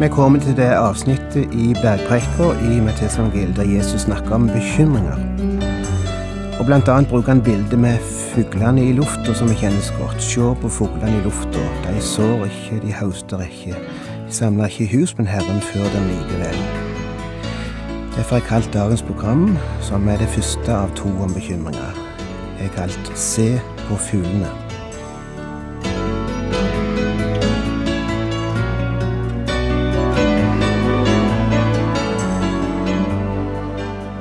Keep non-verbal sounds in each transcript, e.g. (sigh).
Vi kommer til det avsnittet i Bergpreika i Mattesevangeliet der Jesus snakker om bekymringer. Og Blant annet bruker han bildet med fuglene i lufta, som vi kjenner så godt. Se på fuglene i lufta. De sår ikke, de høster ikke. De samler ikke hus, men Herren fører dem likevel. Derfor har jeg kalt dagens program, som er det første av to om bekymringer, jeg har kalt Se på fuglene.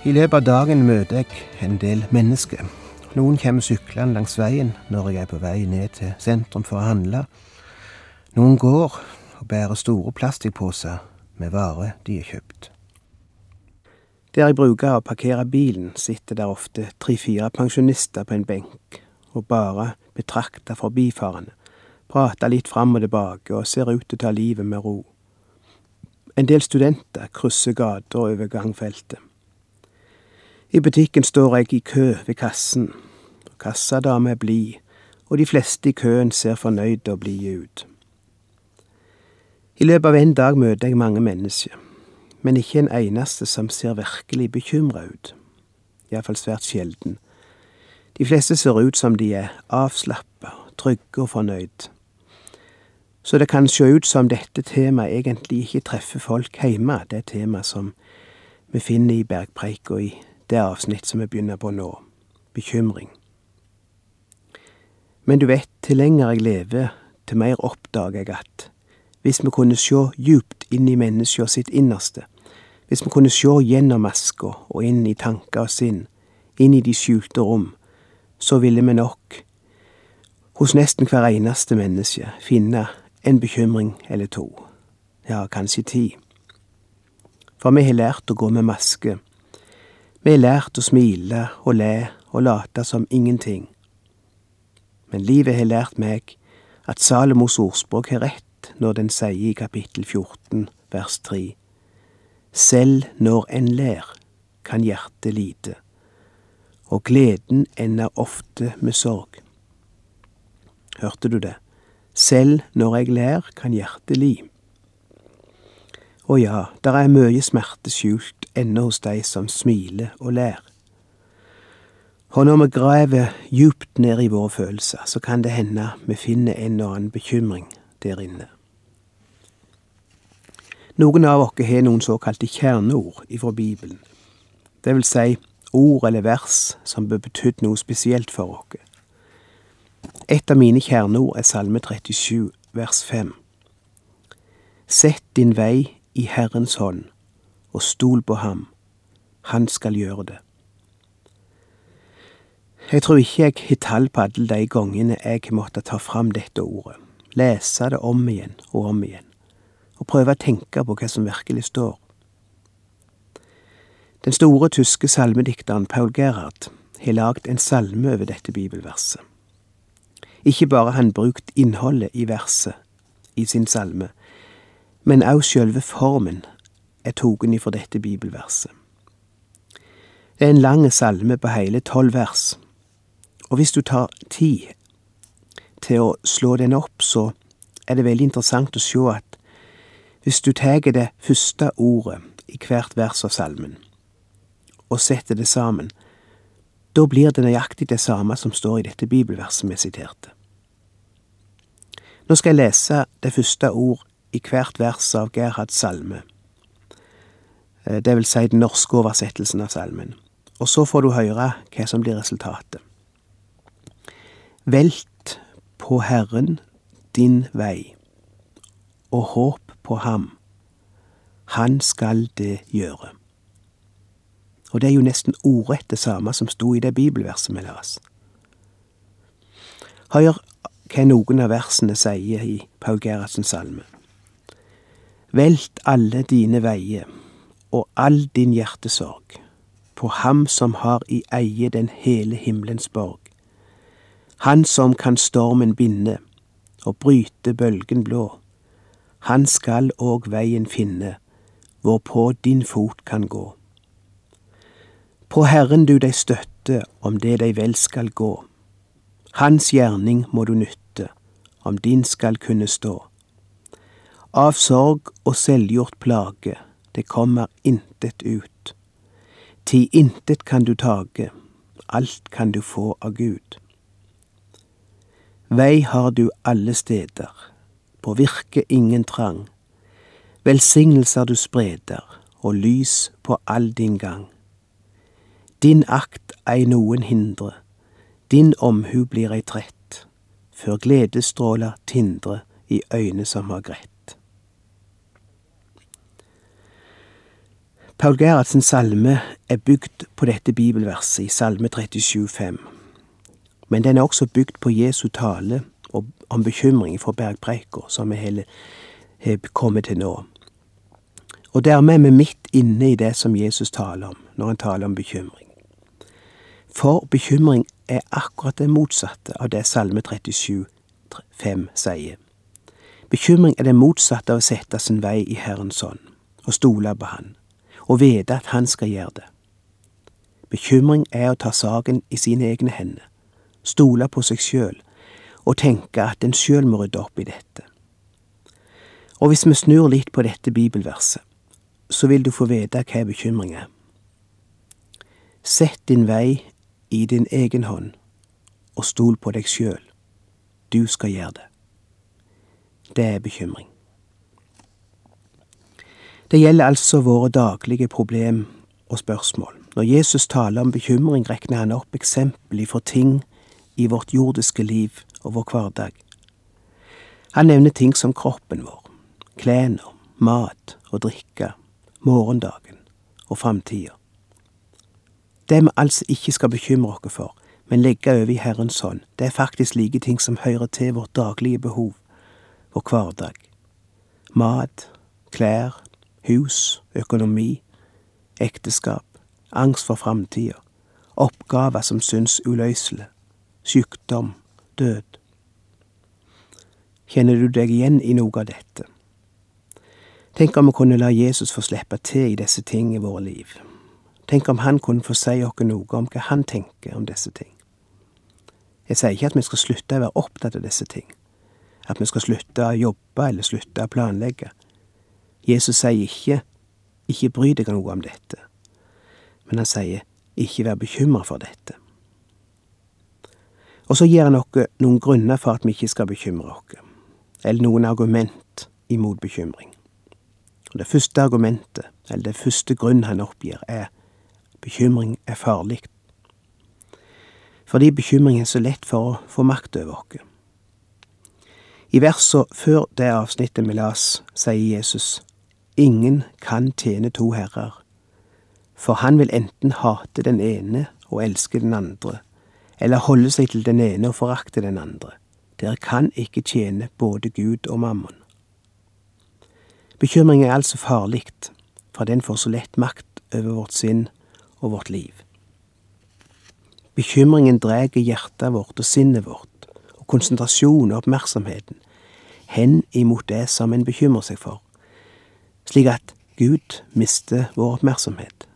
I løpet av dagen møter jeg en del mennesker. Noen kommer syklende langs veien når jeg er på vei ned til sentrum for å handle. Noen går og bærer store plastikkposer med varer de har kjøpt. Der jeg bruker å parkere bilen, sitter der ofte tre-fire pensjonister på en benk og bare betrakter forbifarende, prater litt fram og tilbake og ser ut til å ta livet med ro. En del studenter krysser gata over gangfeltet. I butikken står jeg i kø ved kassen. Kassadama er blid, og de fleste i køen ser fornøyde og blide ut. I løpet av en dag møter jeg mange mennesker, men ikke en eneste som ser virkelig bekymra ut. Iallfall svært sjelden. De fleste ser ut som de er avslappa, trygge og fornøyd. Så det kan sjå ut som dette temaet egentlig ikke treffer folk hjemme, det temaet som vi finner i bergpreika i det avsnitt som vi begynner på nå, bekymring. Men du vet, til lenger jeg lever, til mer oppdager jeg at hvis vi kunne sjå djupt inn i menneska sitt innerste, hvis vi kunne sjå gjennom maska og inn i tanker og sinn, inn i de skjulte rom, så ville vi nok hos nesten hver eneste menneske finne en bekymring eller to, ja, kanskje ti. For vi har lært å gå med maske, vi har lært å smile og le og late som ingenting. Men livet har lært meg at Salomos ordspråk har rett når den sier i kapittel 14 vers 3 Selv når en ler, kan hjertet lide, og gleden ender ofte med sorg. Hørte du det? Selv når jeg ler, kan hjertet li. Å ja, der er mye smerte skjult ennå hos de som smiler og ler. Og når vi graver djupt ned i våre følelser, så kan det hende vi finner en og annen bekymring der inne. Noen av oss har noen såkalte kjerneord ifra Bibelen, det vil si ord eller vers som bør betydd noe spesielt for oss. Et av mine kjerneord er Salme 37, vers 5. Sett din vei i Herrens hånd, og stol på ham. Han skal gjøre det. Jeg tror ikke jeg har tall på alle de gangene jeg måtte ta fram dette ordet, lese det om igjen og om igjen, og prøve å tenke på hva som virkelig står. Den store tyske salmedikteren Paul Gerhard har lagd en salme over dette bibelverset. Ikke bare har han brukt innholdet i verset i sin salme, men også sjølve formen er tatt ifra dette bibelverset. Det er en lang salme på hele tolv vers, og hvis du tar tid til å slå den opp, så er det veldig interessant å se at hvis du tar det første ordet i hvert vers av salmen, og setter det sammen, da blir det nøyaktig det samme som står i dette bibelverset vi siterte. Nå skal jeg lese det første ord i hvert vers av Gerhards salme. Eh, det vil si den norske oversettelsen av salmen. Og så får du høre hva som blir resultatet. Velt på Herren din vei, og håp på ham. Han skal det gjøre. Og det er jo nesten ordrett det samme som sto i det bibelverset vi las. Hør hva noen av versene sier i Paul Gerhardsens salme. Velt alle dine veier og all din hjertesorg på Ham som har i eie den hele himmelens borg. Han som kan stormen binde og bryte bølgen blå. Han skal òg veien finne, hvorpå din fot kan gå. På Herren du deg støtte, om det deg vel skal gå. Hans gjerning må du nytte, om din skal kunne stå. Av sorg og selvgjort plage, det kommer intet ut. Ti intet kan du tage, alt kan du få av Gud. Vei har du alle steder, på virke ingen trang. Velsignelser du spreder, og lys på all din gang. Din akt ei noen hindre, din omhu blir ei trett, før gledesstråler tindre i øyne som har grett. Paul Gerhardsens salme er bygd på dette bibelverset i Salme 37,5. Men den er også bygd på Jesu tale om bekymring for bergpreika, som vi har kommet til nå. Og dermed er vi midt inne i det som Jesus taler om, når han taler om bekymring. For bekymring er akkurat det motsatte av det Salme 37,5 sier. Bekymring er det motsatte av å sette sin vei i Herrens hånd og stole på Han og vite at han skal gjøre det. Bekymring er å ta saken i sine egne hender, stole på seg sjøl og tenke at en sjøl må rydde opp i dette. Og hvis vi snur litt på dette bibelverset, så vil du få vite hva bekymring er. Sett din vei i din egen hånd, og stol på deg sjøl. Du skal gjøre det. Det er bekymring. Det gjelder altså våre daglige problem og spørsmål. Når Jesus taler om bekymring, regner han opp eksempler for ting i vårt jordiske liv og vår hverdag. Han nevner ting som kroppen vår, klærne, mat og drikke, morgendagen og framtida. Det vi altså ikke skal bekymre oss for, men legge over i Herrens hånd, det er faktisk like ting som hører til vårt daglige behov, vår hverdag. Mat, klær, hus, økonomi, ekteskap, angst for framtida, oppgaver som syns uløselige, sykdom, død. Kjenner du deg igjen i noe av dette? Tenk om vi kunne la Jesus få slippe til i disse ting i våre liv. Tenk om han kunne få si oss noe om hva han tenker om disse ting. Jeg sier ikke at vi skal slutte å være opptatt av disse ting, at vi skal slutte å jobbe eller slutte å planlegge. Jesus sier ikke ikke bry deg noe om dette, men han sier ikke vær bekymra for dette. Og så gir han oss noen grunner for at vi ikke skal bekymre oss, eller noen argument imot bekymring. Og Det første argumentet, eller det første grunnen han oppgir, er bekymring er farlig. Fordi bekymring er så lett for å få makt over oss. I versene før det avsnittet vi las, sier Jesus Ingen kan tjene to herrer, for han vil enten hate den ene og elske den andre, eller holde seg til den ene og forakte den andre. Dere kan ikke tjene både Gud og mammon. Bekymring er altså farlig, for den får så lett makt over vårt sinn og vårt liv. Bekymringen drar hjertet vårt og sinnet vårt, og konsentrasjonen og oppmerksomheten, hen imot det som en bekymrer seg for slik at Gud mister vår oppmerksomhet.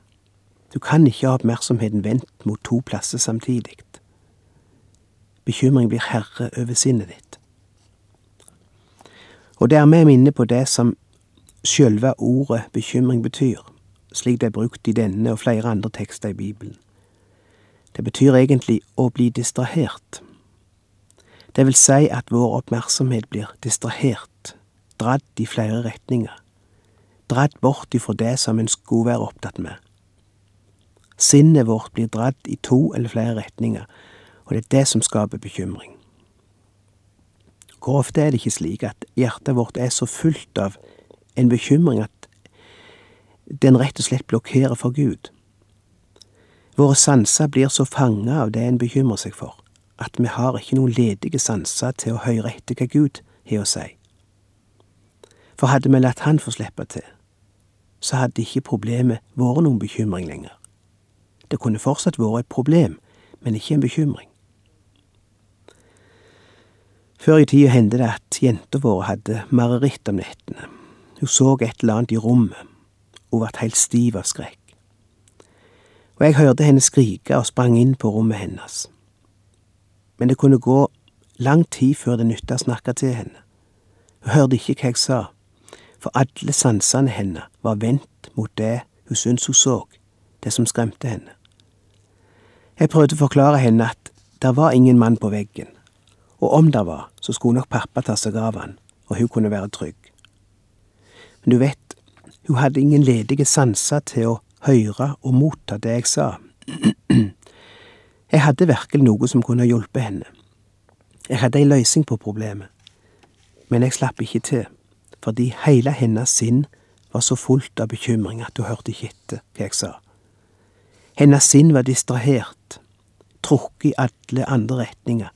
Du kan ikke ha oppmerksomheten vendt mot to plasser samtidig. Bekymring blir herre over sinnet ditt. Og dermed er vi inne på det som sjølve ordet bekymring betyr, slik det er brukt i denne og flere andre tekster i Bibelen. Det betyr egentlig å bli distrahert. Det vil si at vår oppmerksomhet blir distrahert, dratt i flere retninger dratt bort ifra det som en skulle være opptatt med. Sinnet vårt blir dratt i to eller flere retninger, og det er det som skaper bekymring. Hvor ofte er det ikke slik at hjertet vårt er så fullt av en bekymring at den rett og slett blokkerer for Gud? Våre sanser blir så fanga av det en bekymrer seg for, at vi har ikke noen ledige sanser til å høre etter hva Gud har å si. For hadde vi latt han få slippe til, så hadde ikke problemet vært noen bekymring lenger. Det kunne fortsatt vært et problem, men ikke en bekymring. Før i tida hendte det at jenta vår hadde mareritt om nettene. Hun så et eller annet i rommet. Hun ble helt stiv av skrekk. Og jeg hørte henne skrike og sprang inn på rommet hennes. Men det kunne gå lang tid før det nytta å snakke til henne. Hun hørte ikke hva jeg sa, for alle sansene hennes var vendt mot det hun syntes hun så, det som skremte henne. Jeg prøvde å forklare henne at det var ingen mann på veggen, og om det var, så skulle nok pappa ta seg av han, og hun kunne være trygg. Men du vet, hun hadde ingen ledige sanser til å høre og motta det jeg sa. (clears throat) Jeg hadde virkelig noe som kunne hjulpet henne. Jeg hadde ei løsning på problemet, men jeg slapp ikke til, fordi hele hennes sinn var så fullt av bekymring at hun hørte ikke etter hva jeg sa. Hennes sinn var distrahert, trukket i alle andre retninger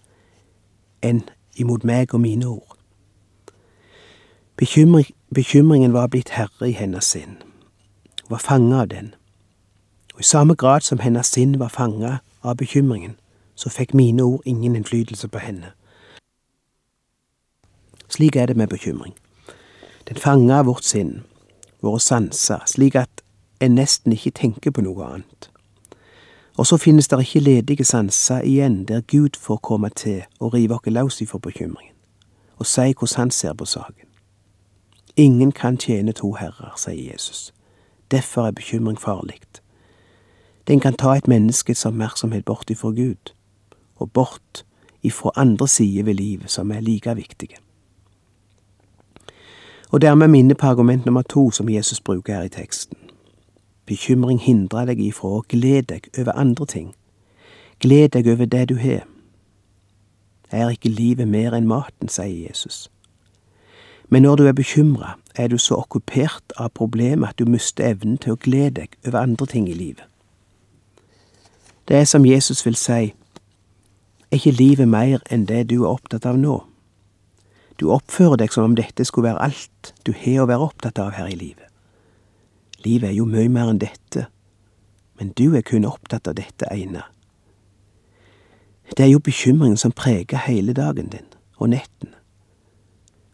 enn imot meg og mine ord. Bekymring, bekymringen var blitt herre i hennes sinn. Hun var fanget av den. Og i samme grad som hennes sinn var fanget av bekymringen, så fikk mine ord ingen innflytelse på henne. Slik er det med bekymring. Den fanger vårt sinn, våre sanser, slik at en nesten ikke tenker på noe annet. Og så finnes det ikke ledige sanser igjen der Gud får komme til og rive oss løs ifra bekymringen, og si hvordan han ser på saken. Ingen kan tjene to herrer, sier Jesus. Derfor er bekymring farlig. Den kan ta et menneskes oppmerksomhet bort ifra Gud, og bort ifra andre sider ved livet som er like viktige. Og dermed minne på argument nummer to som Jesus bruker her i teksten. Bekymring hindrer deg ifra å glede deg over andre ting. Gled deg over det du har. Er ikke livet mer enn maten, sier Jesus. Men når du er bekymra, er du så okkupert av problemet at du mister evnen til å glede deg over andre ting i livet. Det er som Jesus vil si, er ikke livet mer enn det du er opptatt av nå? Du oppfører deg som om dette skulle være alt du har å være opptatt av her i livet. Livet er jo mye mer enn dette, men du er kun opptatt av dette ene. Det er jo bekymringen som preger hele dagen din og nettene,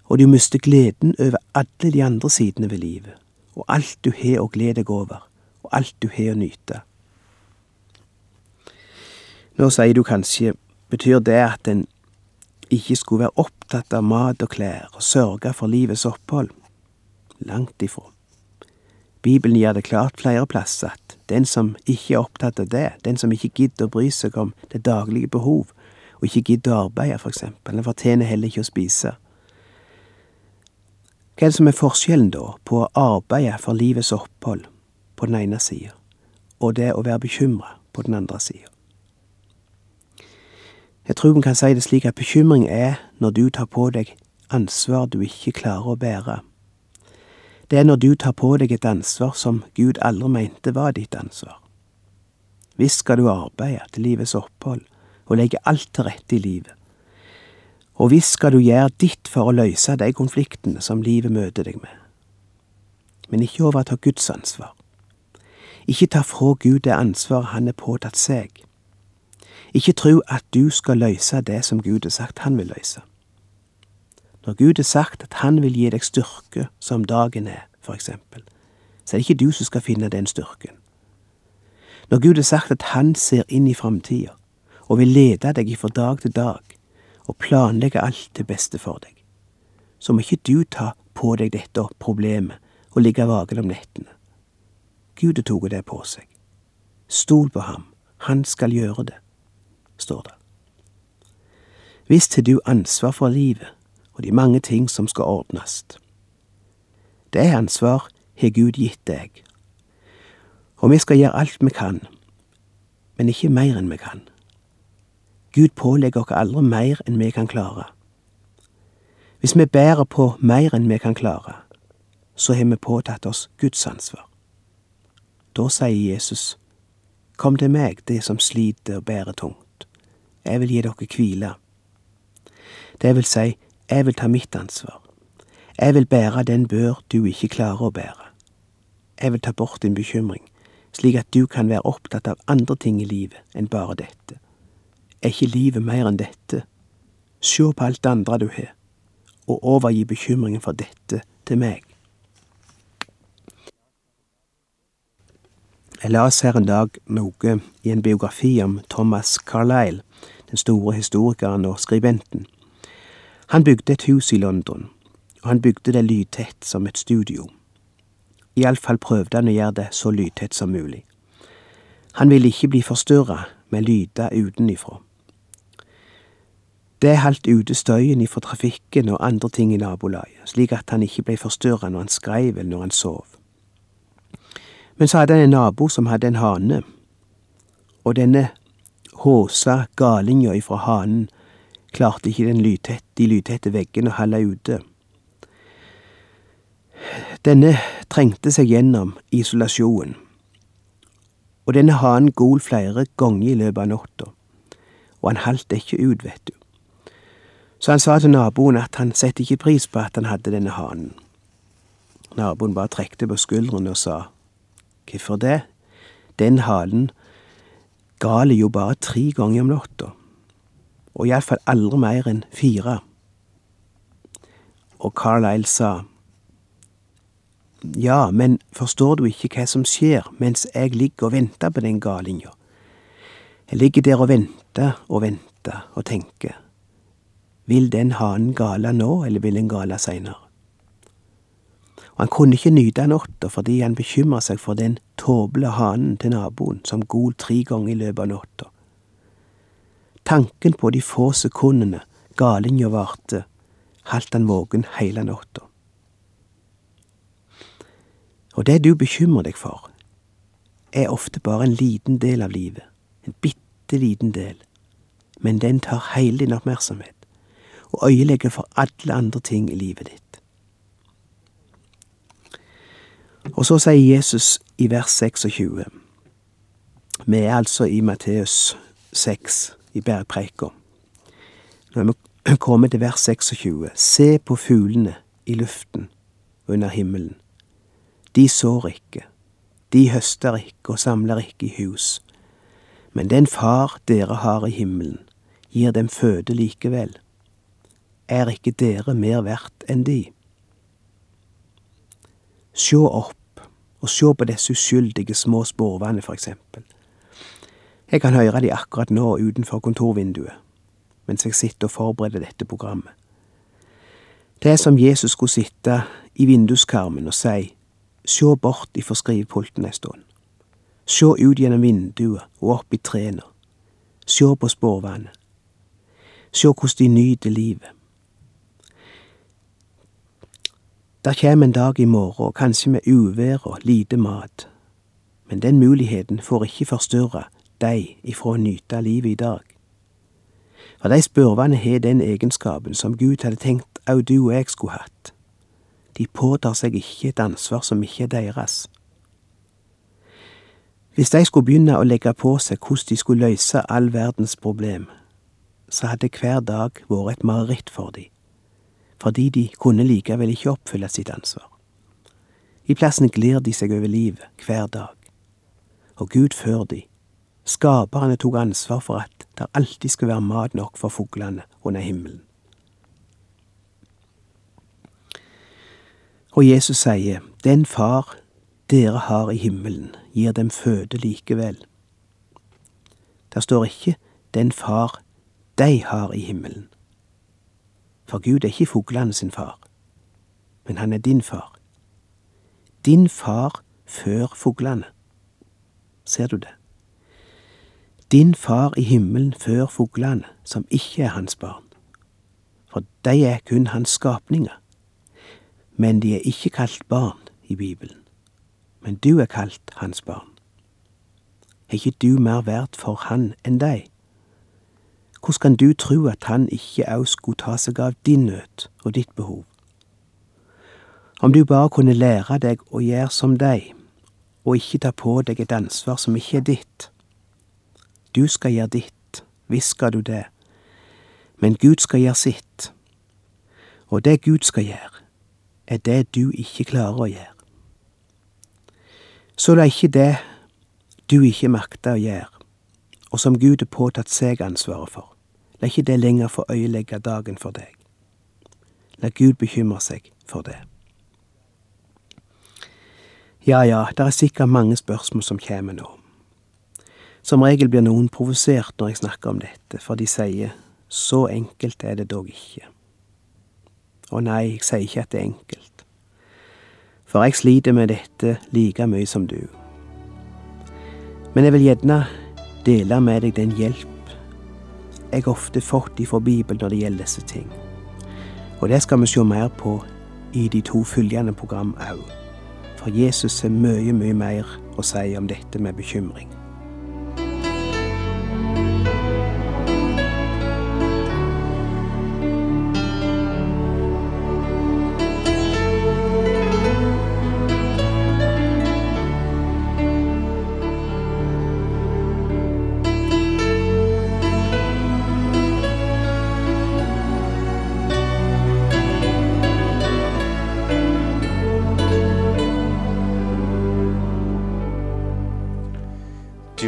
og du mister gleden over alle de andre sidene ved livet, og alt du har å glede deg over, og alt du har å nyte. Nå sier du kanskje, betyr det at en ikke skulle være opptatt av mat og klær og sørge for livets opphold? Langt ifra. Bibelen gjør det klart flere plasser at den som ikke er opptatt av det, den som ikke gidder å bry seg om det daglige behov, og ikke gidder å arbeide, for eksempel, den fortjener heller ikke å spise. Hva er det som er forskjellen, da, på å arbeide for livets opphold på den ene sida, og det å være bekymra på den andre sida? Jeg tror vi kan si det slik at bekymring er når du tar på deg ansvar du ikke klarer å bære. Det er når du tar på deg et ansvar som Gud aldri mente var ditt ansvar. Visst skal du arbeide til livets opphold og legge alt til rette i livet. Og visst skal du gjøre ditt for å løse de konfliktene som livet møter deg med. Men ikke overta Guds ansvar. Ikke ta fra Gud det ansvaret han er påtatt seg. Ikke tro at du skal løse det som Gud har sagt han vil løse. Når Gud har sagt at han vil gi deg styrke som dagen er, for eksempel, så er det ikke du som skal finne den styrken. Når Gud har sagt at han ser inn i framtida og vil lede deg fra dag til dag og planlegge alt til beste for deg, så må ikke du ta på deg dette problemet og ligge vaken om nettene. Gud har tatt det på seg. Stol på ham, han skal gjøre det står det. Visst har du ansvar for livet og de mange ting som skal ordnes. Det ansvar har Gud gitt deg, og vi skal gjøre alt vi kan, men ikke mer enn vi kan. Gud pålegger oss aldri mer enn vi kan klare. Hvis vi bærer på mer enn vi kan klare, så har vi påtatt oss Guds ansvar. Da sier Jesus, Kom til meg, det som sliter og bærer tungt jeg vil gi dere hvile. Det vil si, jeg vil ta mitt ansvar. Jeg vil bære den bør du ikke klarer å bære. Jeg vil ta bort din bekymring, slik at du kan være opptatt av andre ting i livet enn bare dette. Er ikke livet mer enn dette? Se på alt det andre du har, og overgi bekymringen for dette til meg. Jeg las her en dag noe i en biografi om Thomas Carlyle, den store historikeren og skribenten. Han bygde et hus i London, og han bygde det lydtett som et studio. Iallfall prøvde han å gjøre det så lydtett som mulig. Han ville ikke bli forstyrra med lyder utenifra. Det holdt ute støyen ifra trafikken og andre ting i nabolaget, slik at han ikke ble forstyrra når han skreiv eller når han sov. Men så hadde han en nabo som hadde en hane, og denne håsa galinga ifra hanen klarte ikke den lydtett, de lydtette veggene å holde ute. Denne trengte seg gjennom isolasjonen, og denne hanen gol flere ganger i løpet av natta, og han holdt det ikke ut, vet du. Så han sa til naboen at han setter ikke pris på at han hadde denne hanen. Naboen bare trekte på skuldrene og sa, Hvorfor det? Den halen galer jo bare tre ganger om natta, og iallfall aldri mer enn fire. Og Carlisle sa, Ja, men forstår du ikke hva som skjer mens jeg ligger og venter på den galinga? Jeg ligger der og venter og venter og tenker, vil den hanen gale nå, eller vil den gale seinere? Og han kunne ikke nyte natta fordi han bekymra seg for den tåble hanen til naboen som gol tre ganger i løpet av natta. Tanken på de få sekundene galinga varte, holdt han våken heile natta. Og det du bekymrer deg for, er ofte bare en liten del av livet, en bitte liten del, men den tar hele din oppmerksomhet og øyelegger for alle andre ting i livet ditt. Og så sier Jesus i vers 26 Vi er altså i Matteus 6, i bergpreika. Når vi kommer til vers 26, se på fuglene i luften under himmelen. De sår ikke, de høster ikke og samler ikke i hus. Men den far dere har i himmelen, gir dem føde likevel. Er ikke dere mer verdt enn de? Sjå opp og sjå på disse uskyldige små spurvene, for eksempel. Jeg kan høre de akkurat nå utenfor kontorvinduet, mens jeg sitter og forbereder dette programmet. Det er som Jesus skulle sitte i vinduskarmen og si, sjå bort ifra skrivepulten ei stund, sjå ut gjennom vinduet og opp i trærne, sjå på sporvannet. sjå hvordan de nyter livet. Der kjem en dag i morgen, kanskje med uvær og lite mat, men den muligheten får ikke forstyrre deg ifra å nyte livet i dag. For de spurvene har den egenskapen som Gud hadde tenkt au du og jeg skulle hatt. De påtar seg ikke et ansvar som ikke er deres. Hvis de skulle begynne å legge på seg hvordan de skulle løse all verdens problem, så hadde hver dag vært et mareritt for dem fordi de kunne likevel ikke oppfylle sitt ansvar. I plassen glir de seg over livet hver dag, og Gud før de. Skaperne tok ansvar for at det alltid skulle være mat nok for fuglene under himmelen. Og Jesus sier, Den far dere har i himmelen, gir dem føde likevel. Der står ikke Den far de har i himmelen. For Gud er ikke fuglene sin far, men han er din far. Din far før fuglene. Ser du det? Din far i himmelen før fuglene, som ikke er hans barn. For de er kun hans skapninger. Men de er ikke kalt barn i Bibelen. Men du er kalt hans barn. Er ikke du mer verdt for han enn deg? Hvordan kan du tro at han ikke òg skulle ta seg av din nød og ditt behov? Om du bare kunne lære deg å gjøre som deg, og ikke ta på deg et ansvar som ikke er ditt. Du skal gjøre ditt, visst skal du det, men Gud skal gjøre sitt. Og det Gud skal gjøre, er det du ikke klarer å gjøre. Så det er ikke det du ikke makter å gjøre, og som Gud har påtatt seg ansvaret for. La ikke det lenger få øyelegge dagen for deg. La Gud bekymre seg for det. Ja, ja, det er sikkert mange spørsmål som kommer nå. Som regel blir noen provosert når jeg snakker om dette, for de sier så enkelt er det dog ikke. Å nei, jeg sier ikke at det er enkelt, for jeg sliter med dette like mye som du. Men jeg vil gjerne dele med deg den hjelp jeg ofte fått ifra Bibelen når det gjelder disse ting. Og det skal vi se mer på i de to følgende program òg. For Jesus har mye, mye mer å si om dette med bekymring.